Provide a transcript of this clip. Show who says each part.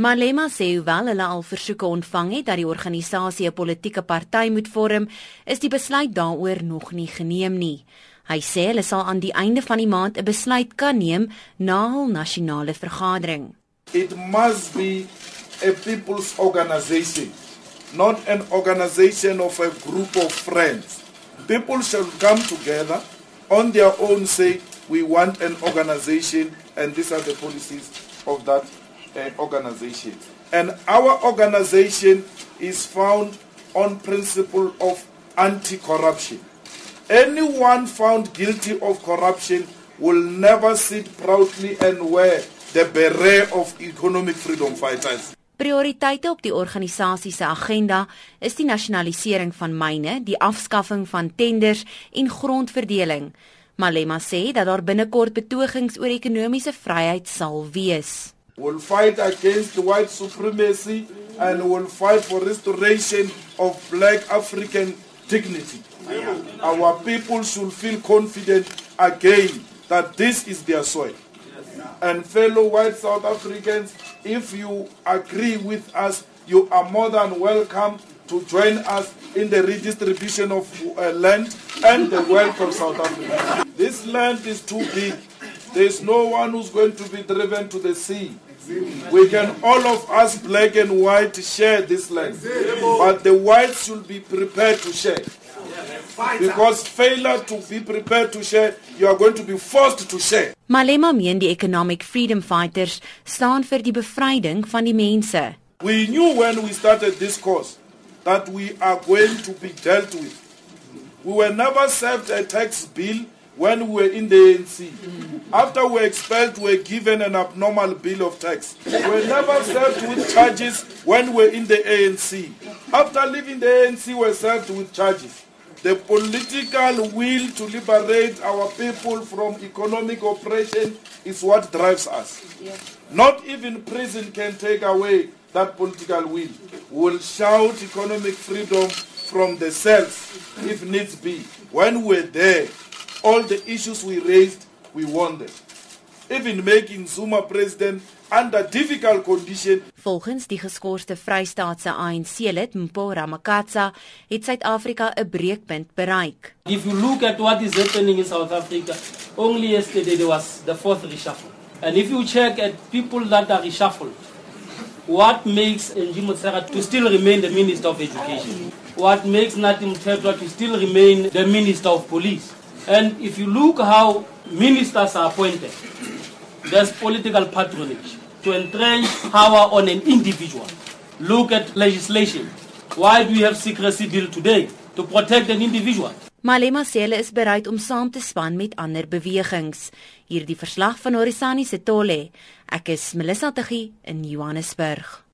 Speaker 1: Malema sê hoewel hulle al versoeke ontvang het dat die organisasie 'n politieke party moet vorm, is die besluit daaroor nog nie geneem nie. Hy sê hulle sal aan die einde van die maand 'n besluit kan neem na hul nasionale vergadering.
Speaker 2: It must be a people's organization, not an organization of a group of friends. People shall come together on their own say we want an organization and these are the policies of that uh, organization. And our organization is found on principle of anti-corruption. Anyone found guilty of corruption will never sit proudly and wear the beret of economic freedom fighters.
Speaker 1: Prioriteite op die organisasie se agenda is die nasionalisering van myne, die afskaffing van tenders en grondverdeling. Malema sê dat daar binnekort betogings oor ekonomiese vryheid sal wees.
Speaker 2: We'll fight against white supremacy and we'll fight for restoration of black African dignity. Our people should feel confident again that this is their soil. And fellow white South Africans, if you agree with us, you are more than welcome to join us in the redistribution of uh, land and the wealth of South Africa. This land is too big. There's no one who's going to be driven to the sea. We can all of us black and white share this land. But the whites should be prepared to share. Because failure to be prepared to share, you are going to be forced to share.
Speaker 1: Malema meen die Economic Freedom Fighters staan vir die bevryding van die mense.
Speaker 2: We knew when we started this course that we are going to be dealt with. We were never served a tax bill when we were in the ANC. After we were expelled, we were given an abnormal bill of tax. We were never served with charges when we were in the ANC. After leaving the ANC, we were served with charges. The political will to liberate our people from economic oppression is what drives us. Not even prison can take away that political will. We will shout economic freedom from the cells if needs be. When we're there, all the issues we raised, we won them. Even making Zuma president under difficult conditions.
Speaker 1: Volgens die geskorste Vrystaatse ANC-lid Mpho Ramakatsa het Suid-Afrika 'n breekpunt bereik.
Speaker 3: If you look at what is happening in South Africa, only yesterday there was the fourth reshuffle. And if you check at people that are reshuffled, what makes Angie Motshekga to still remain the Minister of Education? What makes Nathi Mthethwa to still remain the Minister of Police? And if you look how ministers are appointed, there's political patronage to entrench power on an individual. Look at legislation. Why do we have secrecy bill today? To protect an individual.
Speaker 1: Malema sê hulle is bereid om saam te span met ander bewegings. Hierdie verslag van Horisani se Tolle. Ek is Melissa Tuggie in Johannesburg.